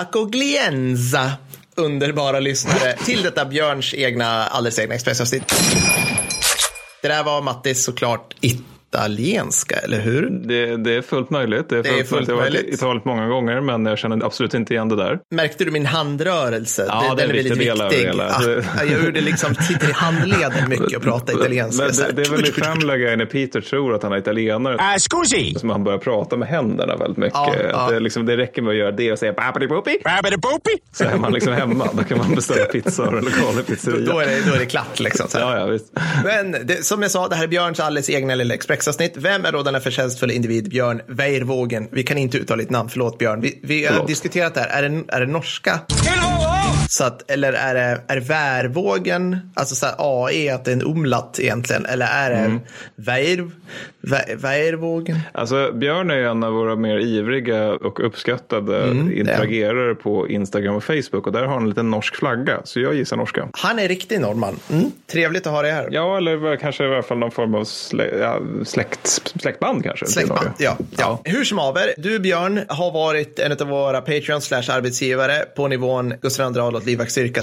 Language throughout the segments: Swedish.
Accoglienza, underbara lyssnare, till detta Björns egna, alldeles egna Expressavsnitt. Det där var Mattis såklart italienska, eller hur? Det, det är fullt möjligt. Det är, Det är fullt, fullt Jag har varit möjligt. i Italien många gånger, men jag känner absolut inte igen det där. Märkte du min handrörelse? Ja, det är en väldigt viktig. Ja, jag gjorde liksom, sitter i handleden mycket och pratar italienska. Men så det, det är väl i Family Guy när Peter tror att han är italienare. Ah, scusi! Som han börjar prata med händerna väldigt mycket. Ja, ja. Det, är liksom, det räcker med att göra det och säga babidi-boopy. Babidi-boopy! Så är man liksom hemma. Då kan man beställa pizza och en lokal pizzeria. då, är det, då är det klart liksom. Så här. Ja, ja, visst. Men det, som jag sa, det här är Björns alldeles egna lilla Expressavsnitt. Vem är då denna förtjänstfulla individ, Björn Weirvågen? Vi kan inte uttala ditt namn, förlåt Björn. Vi, vi har diskuterat det här, är det, är det norska? Så att, eller är det, är det värvågen, alltså så här AE, att det är en umlatt egentligen, eller är det Mm. värv, vär, värvågen? Alltså, Björn är ju en av våra mer ivriga och uppskattade Mm, interagerare på Instagram och Facebook. Och där har han en liten norsk flagga. Så jag gissar norska. Han är riktig norrman. Mm, trevligt att ha dig här. Ja, eller kanske i alla fall någon form av slä, ja, släkt, släktband kanske. Släktband, Norge. ja, ja. Hur som haver, du Björn har varit en av våra Patreon slash arbetsgivare på nivån Gustav II Adolf livvaktsstyrka.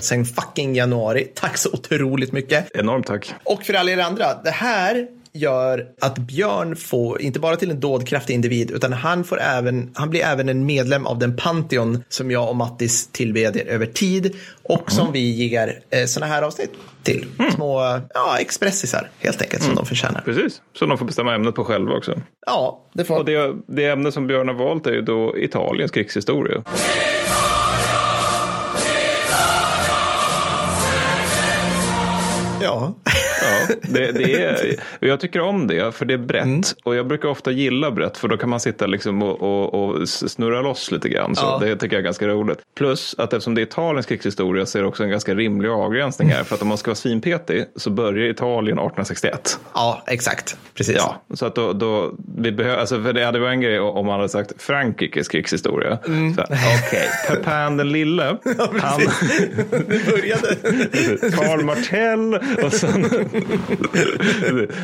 Sen fucking januari. Tack så otroligt mycket. Enormt tack. Och för alla er andra, det här gör att Björn får, inte bara till en dådkraftig individ, utan han, får även, han blir även en medlem av den Pantheon som jag och Mattis tillbeder över tid och som vi ger eh, sådana här avsnitt till. Små ja, expressisar helt enkelt som de förtjänar. Precis, så de får bestämma ämnet på själva också. Ja, det får Och det, det ämne som Björn har valt är ju då Italiens krigshistoria. Ja. Ja, det, det är, jag tycker om det, för det är brett. Mm. Och jag brukar ofta gilla brett, för då kan man sitta liksom och, och, och snurra loss lite grann. Så Ja. Det tycker jag är ganska roligt. Plus att eftersom det är Italiens krigshistoria så är det också en ganska rimlig avgränsning här. För att om man ska vara svinpetig så börjar Italien 1861. ja, exakt. Precis. Ja, så att då, då vi behöver, alltså för det hade varit en grej om man hade sagt Frankrikes krigshistoria. Mm. Okej, Pepin den lille, han, Det började. Karl Martell och sen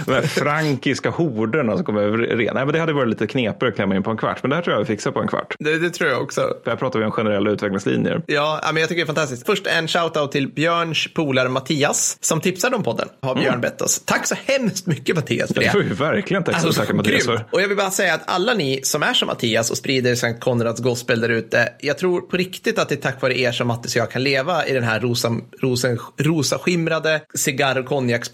de här frankiska horderna som kommer över. Nej, men det hade varit lite knepigare att klämma in på en kvart, men det här tror jag vi fixar på en kvart. Det, det tror jag också. För här pratar vi om generella utvecklingslinjer. Ja, men jag tycker det är fantastiskt. Först en shoutout till Björns polare Mattias som tipsade om podden. Har Björn bett oss. Tack så hemskt mycket Mattias för Det det. får vi verkligen tack så Alltså, mycket Mattias för. Och jag vill bara säga att alla ni som är som Mattias och sprider Sankt Konrads gospel där ute, jag tror på riktigt att det är tack vare er som Mattis och jag kan leva i den här rosa, rosen, rosaskimrade, cigarr och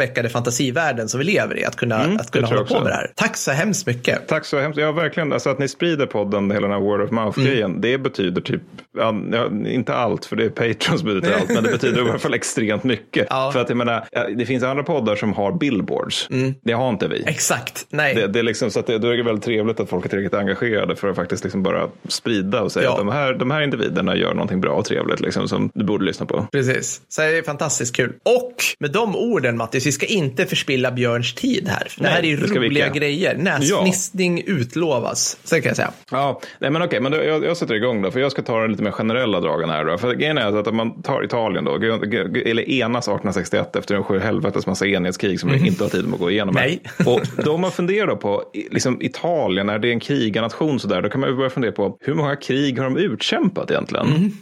konjaksspäckade fantasivärlden som vi lever i, att kunna, Mm, att kunna hålla på med det här. Tack så hemskt mycket. Tack så hemskt. Ja, verkligen. Alltså att ni sprider podden, hela den här word of mouth-grejen. Det betyder typ, ja, inte allt, för det är Patreon som betyder allt, men det betyder i alla fall extremt mycket. Ja. För att jag menar, det finns andra poddar som har billboards. Det har inte vi. Exakt. Nej. Det, det är liksom, så att det, då är det väldigt trevligt att folk är tillräckligt engagerade för att faktiskt liksom bara sprida och säga Ja. att de här, de här individerna gör någonting bra och trevligt liksom, som du borde lyssna på. Precis. Så det är fantastiskt kul. Och med de orden Mattis, vi ska inte förspilla Björns tid här. För det här är det vi roliga grejer. Näsfnissning utlovas. Så kan jag säga. Ja, nej men okej, men då, jag, jag sätter igång då, för jag ska ta den lite mer generella dragen här då. För grejen är att om man tar Italien då, eller enas 1861 efter en sju helvetes massa enhetskrig som vi inte har tid att gå igenom. här. Nej. Och då om man funderar på liksom Italien, när det är en krigarnation sådär, då kan man ju börja fundera på hur många krig har de utkämpat egentligen? Mhm.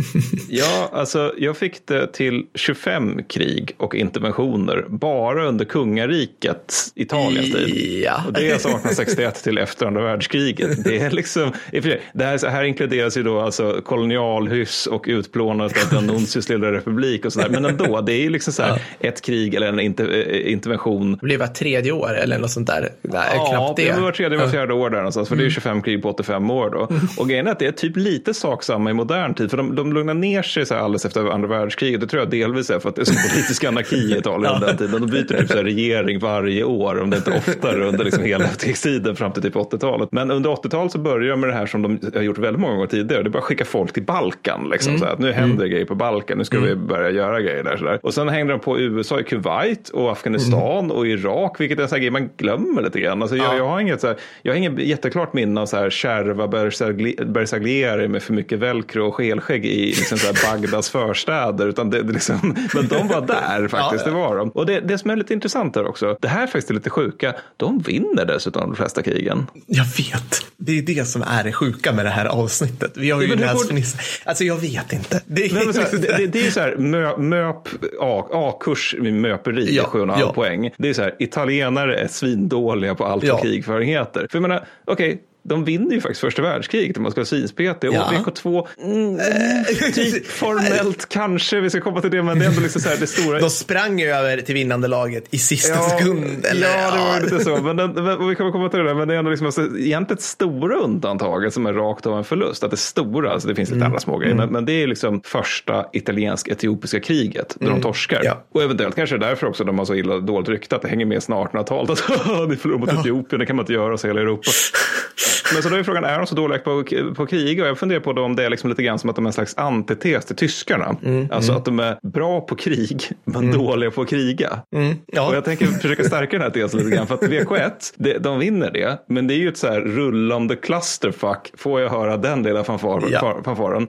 ja, alltså jag fick det till 25 krig och interventioner bara under kungarikets Italiens tid. Ja. Och det är alltså 1861 till efter andra världskriget. Det är liksom, det här, här inkluderas ju då alltså kolonialhyss och utplånandet av den Nuncius lilla republik och sådär. Men ändå, det är ju liksom så här ett krig eller en inter, eh, intervention. Det blir var tredje år eller något sånt där. Nej, Ja, knappt det det. var tredje, var fjärde år där någonstans. För det är ju 25 krig på 85 år då. Och grejen är att det är typ lite sak samma i modern tid. För de, de lugnar ner sig så här alldeles efter andra världskriget. Det tror jag delvis är för att det är så politisk anarki i Italien under den tiden. De byter typ så här regering varje år, om det inte oftare under liksom hela efterkrigstiden fram till typ 80-talet. Men under 80-talet så börjar de med det här som de har gjort väldigt många gånger tidigare. Det är bara att skicka folk till Balkan. Liksom, så här, att nu händer det grejer på Balkan, nu ska vi börja göra grejer där. Så där. Och sen hängde de på USA i Kuwait och Afghanistan och Irak, vilket är en sån grej man glömmer lite grann. Alltså, jag, jag, har inget, så här, jag har inget jätteklart minne av så här kärva bersagli- bersaglieri med för mycket velcro och skelskägg i liksom så här Bagdads förstäder. Utan det, det liksom, men de var där faktiskt, Ja, ja. det var de. Och det, det som är lite intressant där också, det här är faktiskt lite sjuka, de vinner dessutom de flesta krigen. Jag vet. Det är det som är det sjuka med det här avsnittet. Vi har ju näsförnissat. Borde... Alltså jag vet inte. Det är, Nej, här, det, det, är så här, mö, möp, A-kurs i möperi, ja, 7,5 ja. poäng. Det är så här, italienare är svindåliga på allt ja. krigföring heter. För jag menar, okej, okay, de vinner ju faktiskt första världskriget om man ska vara svinspetig. Och ja. VK2, mm, typ formellt kanske, vi ska komma till det, men det är ändå liksom så här det stora. De sprang ju över till vinnande laget i sista ja, sekund. Eller? Ja, det var lite så. Men, den, men vi kommer komma till det, men det är ändå liksom alltså, egentligen ett stora undantaget som är rakt av en förlust. Att det stora, alltså det finns lite mm. andra små grejer, mm. men, men, det är liksom första italiensk-etiopiska kriget, där mm. de torskar. Ja. Och eventuellt kanske det är därför också de har så illa dåligt rykte, att det hänger med snart 1800-talet. Att ni förlorar mot Etiopien, det kan man inte göra så hela Europa. Men så då är frågan, är de så dåliga på, på krig? Och jag funderar på om det är liksom lite grann som att de är en slags antites till tyskarna. Mm, alltså mm. att de är bra på krig, men mm. dåliga på att kriga. Mm, ja. Och jag tänker försöka stärka den här tesen lite grann. För att VK1, det, de vinner det. Men det är ju ett så här rullande clusterfuck. Får jag höra den lilla fanfar, ja. fanfaren?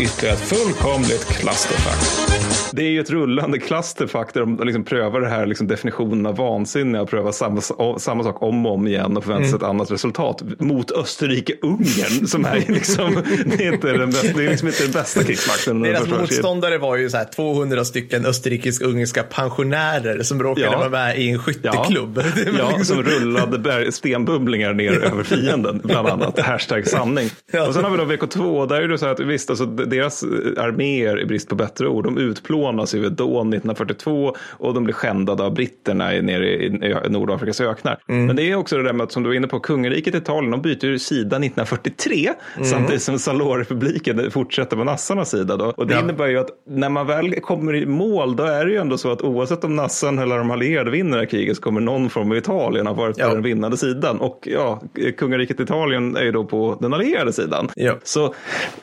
Ytterligare ett fullkomligt clusterfuck det är ju ett rullande clusterfuck där de liksom prövar det här liksom definitionen av vansinne och prövar samma, samma sak om och om igen och förväntar sig mm. ett annat resultat mot Österrike-Ungern som är liksom, det är inte den bästa, det är liksom inte den bästa krigsmakten. Deras motståndare var ju så här 200 stycken österrikisk-ungerska pensionärer som råkade ja. vara med i en skytteklubb. Ja, ja liksom... som rullade stenbubblingar ner över fienden, bland annat. Hashtag sanning. Och sen har vi då VK2, där är det så här att visst, alltså, deras arméer, i brist på bättre ord, de utplånas i Vedon 1942 och de blir skändade av britterna nere i Nordafrikas öknar. Mm. Men det är också det där med att, som du var inne på, kungariket Italien, de byter sida 1943 mm. samtidigt som Salorrepubliken fortsätter på nassarnas sida. Då. Och det ja. innebär ju att när man väl kommer i mål, då är det ju ändå så att oavsett om nassarna eller de allierade vinner det här kriget så kommer någon från Italien ha varit ja. på den vinnande sidan. Och ja, kungariket Italien är ju då på den allierade sidan. Ja. Så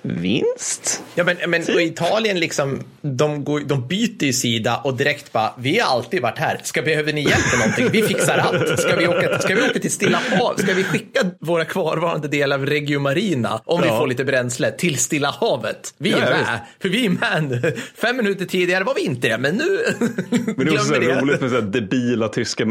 vinst. Ja, men, men Italien liksom, de går, de byter ju sida och direkt bara, vi har alltid varit här. Ska, behöver ni hjälp med någonting? Vi fixar allt. Ska vi åka, ska vi åka till Stilla hav? Ska vi skicka våra kvarvarande delar av Regio Marina, om ja. vi får lite bränsle, till Stilla havet? Vi är ja, med. För vi är med. Fem minuter tidigare var vi inte det, men nu Men det är också så det. roligt med så debila tyska eh,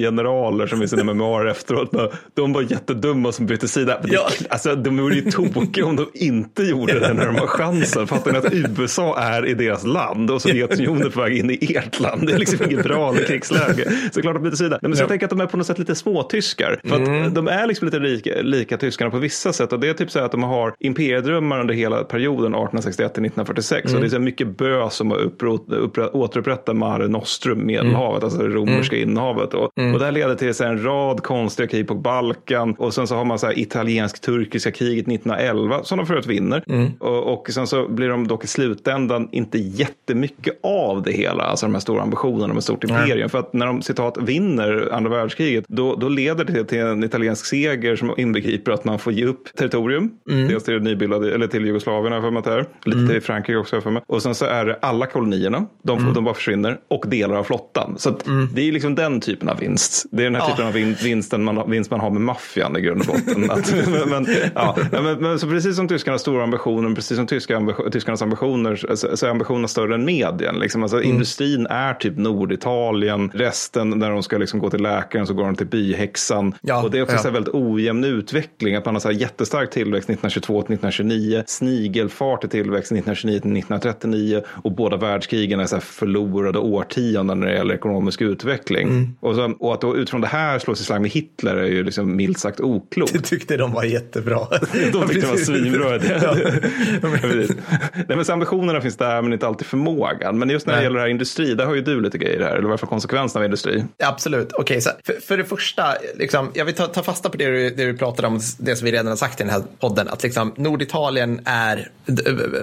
generaler som i sina memoarer efteråt. De var jättedumma som bytte sida. Ja. Alltså, de vore ju tokiga om de inte gjorde det när de har chansen. Fattar ni att USA är i deras land? Och Sovjetunionen på väg in i ert land. Det är liksom inget bra krigsläge. Så klart de byter sida. Men så jag tänker att de är på något sätt lite småtyskar. För att mm. de är liksom lite lika, lika tyskarna på vissa sätt. Och det är typ så att de har imperiedrömmar under hela perioden 1861 till 1946. Mm. Och det är så mycket bös som har återupprättat Mare Nostrum, Medelhavet, mm. alltså det romerska mm. innehavet. Och, mm. och det här leder till så en rad konstiga krig på Balkan. Och sen så har man så här italiensk-turkiska kriget 1911 som de förut vinner. Mm. Och, sen så blir de dock i slutändan inte jättemycket mycket av det hela, alltså de här stora ambitionerna med stort imperium. Nej. För att när de citat vinner andra världskriget, då, då leder det till en italiensk seger som inbegriper att man får ge upp territorium. Mm. Dels till nybildade, eller till Jugoslavien för mig här. Lite mm. till Frankrike också för mig. Och sen så är det alla kolonierna, de, mm. de bara försvinner. Och delar av flottan. Så mm. det är liksom den typen av vinst. Det är den här ja. typen av vinsten man, vinst man har med maffian i grund och botten. att, men, ja, men, men, så precis som tyskarnas stora ambitioner, precis som tyska ambition, tyskarnas ambitioner, så, är ambitionerna större än medien. Liksom. Alltså, mm. Industrin är typ Norditalien. Resten, när de ska liksom gå till läkaren så går de till byhäxan. Ja, och det är också ja. så väldigt ojämn utveckling. Att man har så här jättestark tillväxt 1922 till 1929. Snigelfart i tillväxt 1929 till 1939. Och båda världskrigen är så förlorade årtionden när det gäller ekonomisk utveckling. Mm. Och, så, och att då utifrån det här slås i slang med Hitler är ju liksom milt sagt oklokt. Det tyckte de var jättebra. de tyckte det var svinbra. Nej, men ambitionerna finns där men inte alltid förmågan. Men just när det gäller det här industri, där har ju du lite grejer här, eller i alla fall konsekvenserna av industri. Absolut, okej, okay, för, för det första, liksom, jag vill ta, ta fasta på det du, det du pratade om, det som vi redan har sagt i den här podden, att liksom, Norditalien är,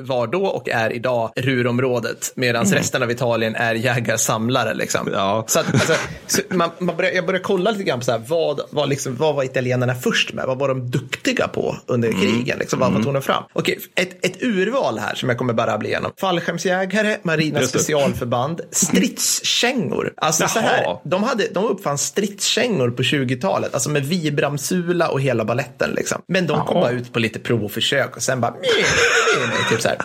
var då och är idag Rurområdet, medan mm. resten av Italien är jägar-samlare. Liksom. Ja. Så, att, alltså, så man, man börjar, jag börjar kolla lite grann på så här, vad, vad, liksom, vad var italienarna först med? Vad var de duktiga på under mm. krigen? Liksom, vad mm. tog de fram? Okej, ett, ett urval här som jag kommer bara bli igenom. Fallskärmsjägare, marina specialförband, stridskängor. Alltså Jaha. så här, de, hade, de uppfann stridskängor på 20-talet, alltså med vibramsula och hela balletten liksom. Men de kom bara ut på lite provförsök och sen bara, nej, nej, typ så här.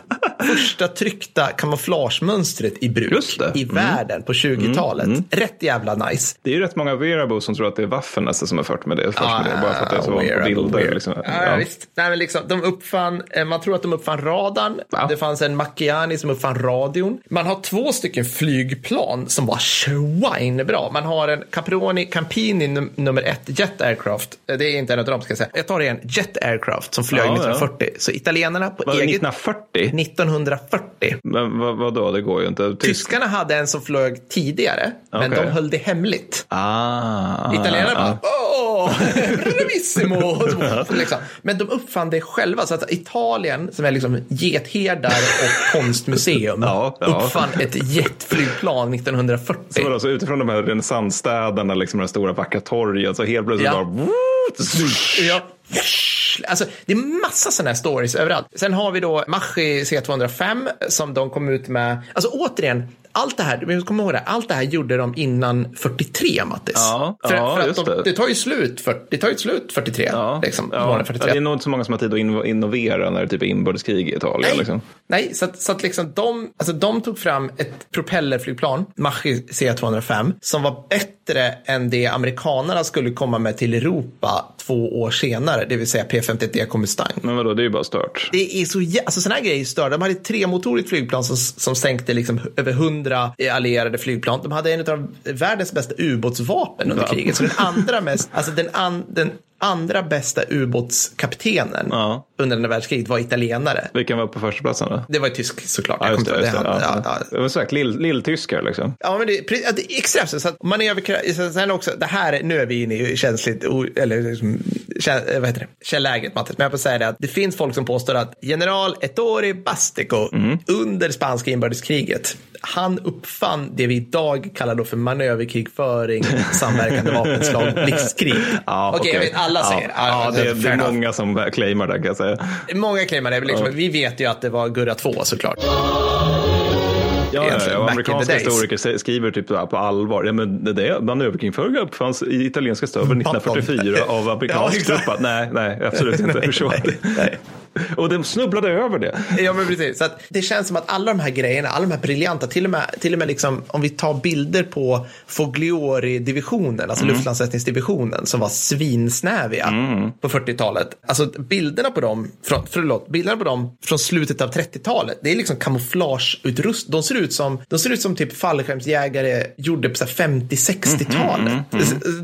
första tryckta kamouflagemönstret i bruk i Mm. världen på 20-talet. Rätt jävla nice. Det är ju rätt många wearables som tror att det är Waffen som har fört med det. Först med det bara för att det är så weird, bilder. weird. Liksom. Ja, ja. Visst. Nej, men liksom, de uppfann, eh, man tror att de uppfann radarn. Ja. Det fanns en Macchiani som uppfann radion. Man har två stycken flygplan som var svinbra. Man har en Caproni Campini num- nummer ett Jet Aircraft. Eh, Det är inte en av dem ska jag säga. Jag tar det igen. Jet Aircraft som flög Ja, ja. 1940. Så italienarna på eget... 1940? 1940. Men vad, vadå, det går ju inte. Tysk... Tyskarna hade en som flög tidigare, men Okej. de höll det hemligt. Ah, Italienarna ah, bara, åh, bravissimo. liksom. Men de uppfann det själva. Så att Italien, som är liksom getherdar och konstmuseum, Ja, ja. uppfann ett jetflygplan 1940. Så vadå, så utifrån de här renässansstäderna, liksom de stora vackra torgen, så helt plötsligt Ja. bara... Ja. Alltså, det är massa sådana här stories överallt. Sen har vi då Machi C205 som de kom ut med. Alltså återigen, allt det här, vi måste komma ihåg det, allt det här gjorde de innan 43, Mattis. Ja, för, ja, för att de, det. det tar ju slut, för, det tar ju slut 43. Ja, liksom, ja. våren Ja, 43. det är nog inte så många som har tid att inno- innovera när det typ är inbördeskrig i Italien. Nej, Liksom. nej så, att, så att liksom de, alltså de tog fram ett propellerflygplan, Machi C205, som var bättre än det amerikanerna skulle komma med till Europa två år senare, det vill säga P51D Mustang. Men vadå, det är ju bara stört. Det är så jä- alltså sådana här grejer är störda. De hade ett tremotorigt flygplan som, som sänkte liksom över hundra allierade flygplan. De hade en av världens bästa ubåtsvapen under Ja. kriget. Så den andra mest, alltså den, an, den andra bästa ubåtskaptenen Ja. under andra världskriget var italienare. Vilken var på första platsen då? Det var tysk såklart. Ja, just det. Just det. Han- ja. ja, ja. Var sagt lill- lilltyskar liksom. Ja, men det, är extremt. Så att man överkra- sen också, det här, nu är vi inne i känsligt, eller liksom, kä- vad heter det, källäget Mattis. Men jag får säga det att det finns folk som påstår att general Ettore Bastico under spanska inbördeskriget, han uppfann det vi idag kallar då för manöverkrigföring, samverkande vapenslag, blixtkrig. Ja, Okej, jag okej. Alla säger ja, ja, det. Det är många som claimar det kan jag säga. Många claimar det. Liksom, Vi vet ju att det var Gurra 2 såklart. Ja, ja, ja, amerikanska historiker skriver typ på allvar. Ja, men det, det manöverkrigföring uppfanns i italienska stöveln 1944 av Ja, amerikansk exakt. trupp. Nej, nej, absolut inte. Nej, Så. nej, nej. Och de snubblade över det. Ja, men precis. Så att det känns som att alla de här grejerna, alla de här briljanta, till och med, till och med liksom, om vi tar bilder på Fogliori-divisionen, alltså luftlandsättningsdivisionen, som var svinsnäviga på 40-talet. Alltså bilderna på dem, från, förlåt, bilderna på dem från slutet av 30-talet, det är liksom kamouflageutrust. De ser ut som, de ser ut som typ fallskärmsjägare gjorde på så här 50-60-talet.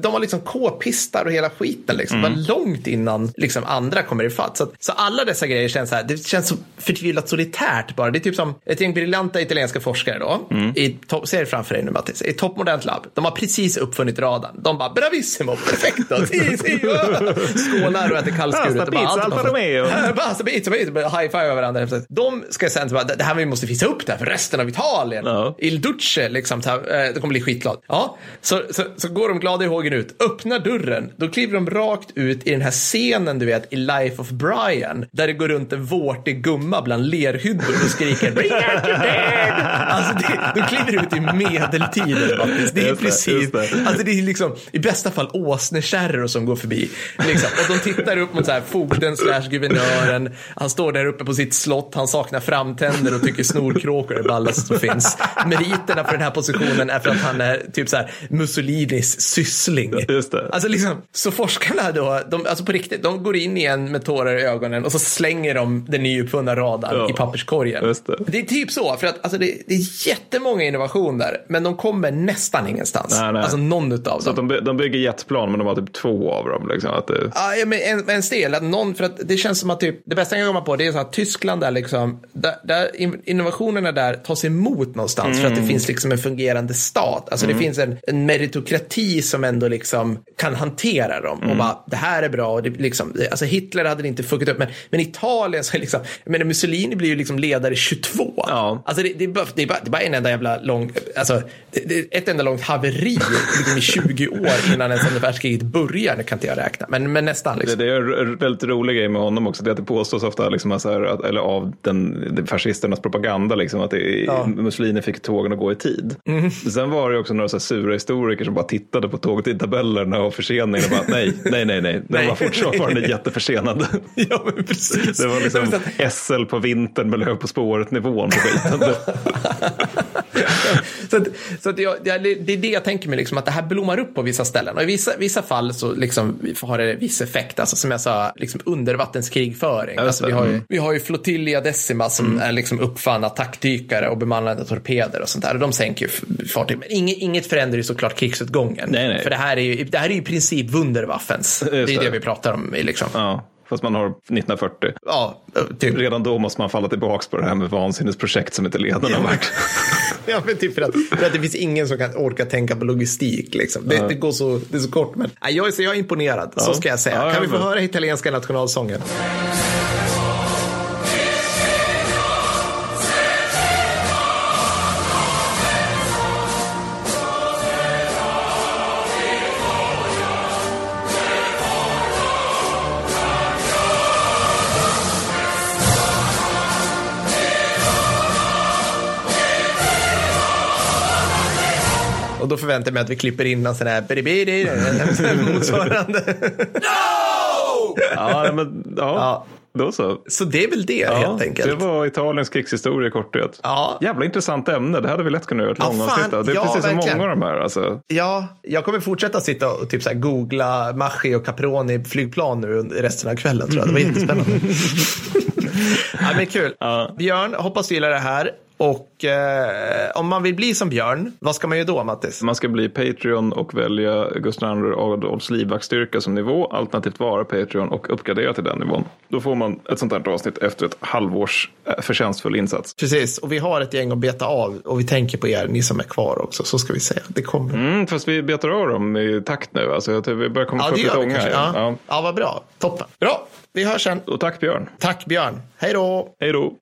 De var liksom k-pistar och hela skiten liksom. Det var långt innan liksom andra kommer ifatt. Så, att- så alla dessa grejer känns så här, det känns så förtvivlat solitärt bara. Det är typ som ett gäng briljanta italienska forskare då. I topp, ser det framför dig nu Mattis, i toppmodernt labb. De har precis uppfunnit radarn. De bara bravissimo, perfecto, si, si, oh." skålar och äter kallskuret. Pasta, bara, pizza, Alfa Romeo. Pasta, pizza, high-five varandra. De ska sen bara, det här vi måste visa upp det här för resten av Italien. Ja. Il Duce, liksom, eh, de kommer bli skitglad. Ja, så, så, så går de glada i hågen ut, öppnar dörren, då kliver de rakt ut i den här scenen, du vet, i Life of Brian, där det går runt en vårtig gumma bland lerhyddor och skriker Bring out your! Alltså, det, de kliver ut i medeltiden, Mattis. Det är precis, det. alltså det är liksom, i bästa fall åsnekärror som går förbi. Liksom. Och de tittar upp mot så här, fogden slash guvernören, han står där uppe på sitt slott, han saknar framtänder och tycker snorkråkor är det ballaste som finns. Meriterna för den här positionen är för att han är typ så här Mussolinis syssling. Just det. Alltså liksom, så forskarna då, de, alltså på riktigt, de går in igen med tårar i ögonen och så slänger de den nyuppfunna radarn Ja, i papperskorgen. det. det är typ så, för att alltså, det, det är jättemånga innovationer, men de kommer nästan ingenstans. Nej, nej. Alltså någon utav Så dem. att de, de bygger jetplan, men de har typ två av dem. Liksom, att det, Ja, ja, men en, en stel, att någon, för att det känns som att typ, det bästa jag kan komma på det är så att Tyskland där liksom, där, där in- innovationerna där tas emot någonstans för att Mm. det finns liksom en fungerande stat. Alltså det finns en, en meritokrati som ändå liksom kan hantera dem Mm. och bara, det här är bra. Och det, liksom, alltså Hitler hade det inte fuckat upp, men, men Italien så är liksom, jag menar Mussolini blir ju liksom ledare 22. Ja. Alltså det, det, är bara, det, är bara, det är bara en enda jävla lång, alltså det, det ett enda långt haveri liksom i 20 år innan ens andra världskriget börjar, det kan inte jag räkna, men, men nästan. det, Liksom. det är en väldigt rolig grej med honom också. Det är att det påstås ofta, liksom, att, eller av den, fascisternas propaganda, liksom, att det, Ja. Mussolini fick tågen att gå i tid. Sen var det också några så sura historiker som bara tittade på tågtidtabellerna och förseningen och bara nej, nej, nej, nej, Nej. var fortfarande jätteförsenad. ja, men precis. Det var liksom SL på vintern med löp på spåret-nivån på skiten. så att, så att jag, det är det jag tänker mig, liksom, att det här blommar upp på vissa ställen. Och i vissa, vissa fall så liksom, har det viss effekt. Alltså, som jag sa, liksom undervattenskrigföring. Alltså, vi, har ju, vi har ju Flottilja Decima som mm. är liksom uppfann attackdykare och bemannade torpeder och sånt där. Och de sänker ju fartyg. Men inget, inget förändrar ju såklart krigsutgången. Nej, nej. För det här är ju, det här är ju i princip Wunderwaffens. Det är ju det vi pratar om. Liksom. Ja. Fast man har 1940. Ja, typ. Redan då måste man falla tillbaka på det här med vansinnesprojekt som inte ledarna ja. har varit. ja, men typ för att, för att det finns ingen som kan orka tänka på logistik. Liksom. Det, ja. det går så, det är så kort. Men jag, är, så jag är imponerad, ja. så ska jag säga. kan vi få höra italienska nationalsången? Förväntar mig att vi klipper in en sån här motsvarande. no! Ja, men ja. ja. Då så. Så det är väl det ja, helt enkelt. Det var Italiens krigshistoria i korthet. Ja. Jävla intressant ämne. Det hade vi lätt kunnat göra ett ja, långavsnitt av. Det är ja, precis verkligen. så många av de här. Alltså. Ja, jag kommer fortsätta sitta och typ så här googla Maschi och Caproni flygplan nu resten av kvällen. Tror jag. Det var jättespännande. ja, men kul. Ja. Björn, hoppas du gillar det här. Och eh, om man vill bli som Björn, vad ska man göra då Mattis? Man ska bli Patreon och välja Gustav II Adolfs livvaktsstyrka som nivå, alternativt vara Patreon och uppgradera till den nivån. Då får man ett sånt här avsnitt efter ett halvårs eh, förtjänstfull insats. Precis, och vi har ett gäng att beta av och vi tänker på er, ni som är kvar också, så ska vi säga. Det kommer. Mm, fast vi betar av dem i takt nu, alltså vi börjar komma ja, upp lite ånga. Ja. Ja. ja, vad bra. Toppen. Bra, vi hörs sen. Och tack Björn. Tack Björn. Hej då. Hej då.